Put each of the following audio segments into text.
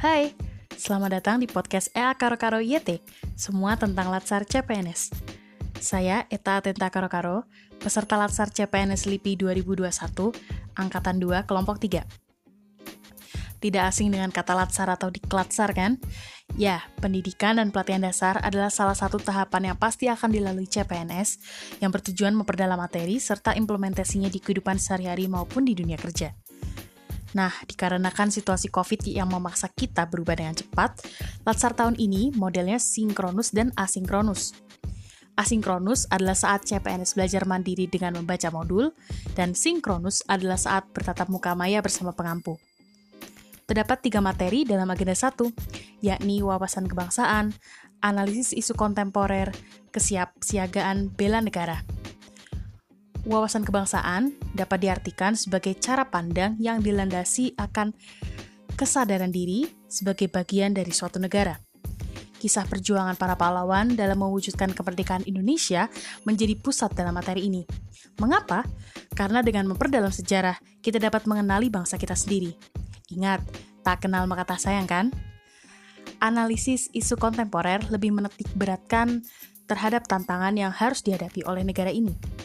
Hai, selamat datang di podcast EA Karo Karo YT, semua tentang Latsar CPNS. Saya Eta Atenta Karo Karo, peserta Latsar CPNS LIPI 2021, Angkatan 2, Kelompok 3. Tidak asing dengan kata Latsar atau diklatsar kan? Ya, pendidikan dan pelatihan dasar adalah salah satu tahapan yang pasti akan dilalui CPNS yang bertujuan memperdalam materi serta implementasinya di kehidupan sehari-hari maupun di dunia kerja. Nah, dikarenakan situasi COVID yang memaksa kita berubah dengan cepat, Latsar tahun ini modelnya sinkronus dan asinkronus. Asinkronus adalah saat CPNS belajar mandiri dengan membaca modul, dan sinkronus adalah saat bertatap muka maya bersama pengampu. Terdapat tiga materi dalam agenda satu, yakni wawasan kebangsaan, analisis isu kontemporer, kesiapsiagaan bela negara. Wawasan kebangsaan dapat diartikan sebagai cara pandang yang dilandasi akan kesadaran diri sebagai bagian dari suatu negara. Kisah perjuangan para pahlawan dalam mewujudkan kemerdekaan Indonesia menjadi pusat dalam materi ini. Mengapa? Karena dengan memperdalam sejarah, kita dapat mengenali bangsa kita sendiri. Ingat, tak kenal maka tak sayang kan? Analisis isu kontemporer lebih menetik beratkan terhadap tantangan yang harus dihadapi oleh negara ini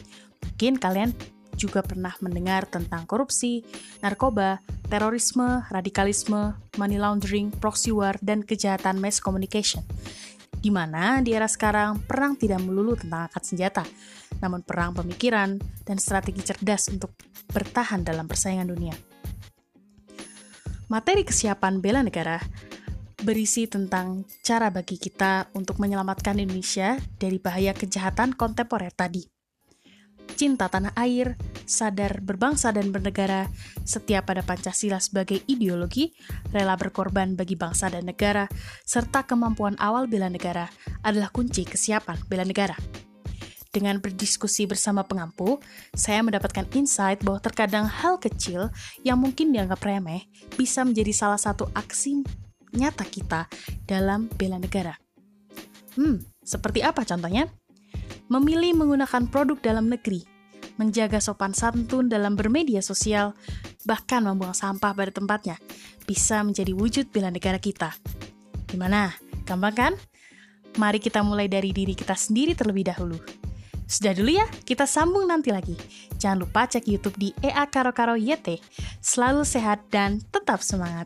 Mungkin kalian juga pernah mendengar tentang korupsi, narkoba, terorisme, radikalisme, money laundering, proxy war, dan kejahatan mass communication. Di mana di era sekarang perang tidak melulu tentang angkat senjata, namun perang pemikiran dan strategi cerdas untuk bertahan dalam persaingan dunia. Materi kesiapan bela negara berisi tentang cara bagi kita untuk menyelamatkan Indonesia dari bahaya kejahatan kontemporer tadi cinta tanah air, sadar berbangsa dan bernegara, setia pada Pancasila sebagai ideologi, rela berkorban bagi bangsa dan negara, serta kemampuan awal bela negara adalah kunci kesiapan bela negara. Dengan berdiskusi bersama pengampu, saya mendapatkan insight bahwa terkadang hal kecil yang mungkin dianggap remeh bisa menjadi salah satu aksi nyata kita dalam bela negara. Hmm, seperti apa contohnya? memilih menggunakan produk dalam negeri, menjaga sopan santun dalam bermedia sosial, bahkan membuang sampah pada tempatnya, bisa menjadi wujud bela negara kita. Gimana? Gampang kan? Mari kita mulai dari diri kita sendiri terlebih dahulu. Sudah dulu ya, kita sambung nanti lagi. Jangan lupa cek YouTube di EA Karo Karo YT. Selalu sehat dan tetap semangat.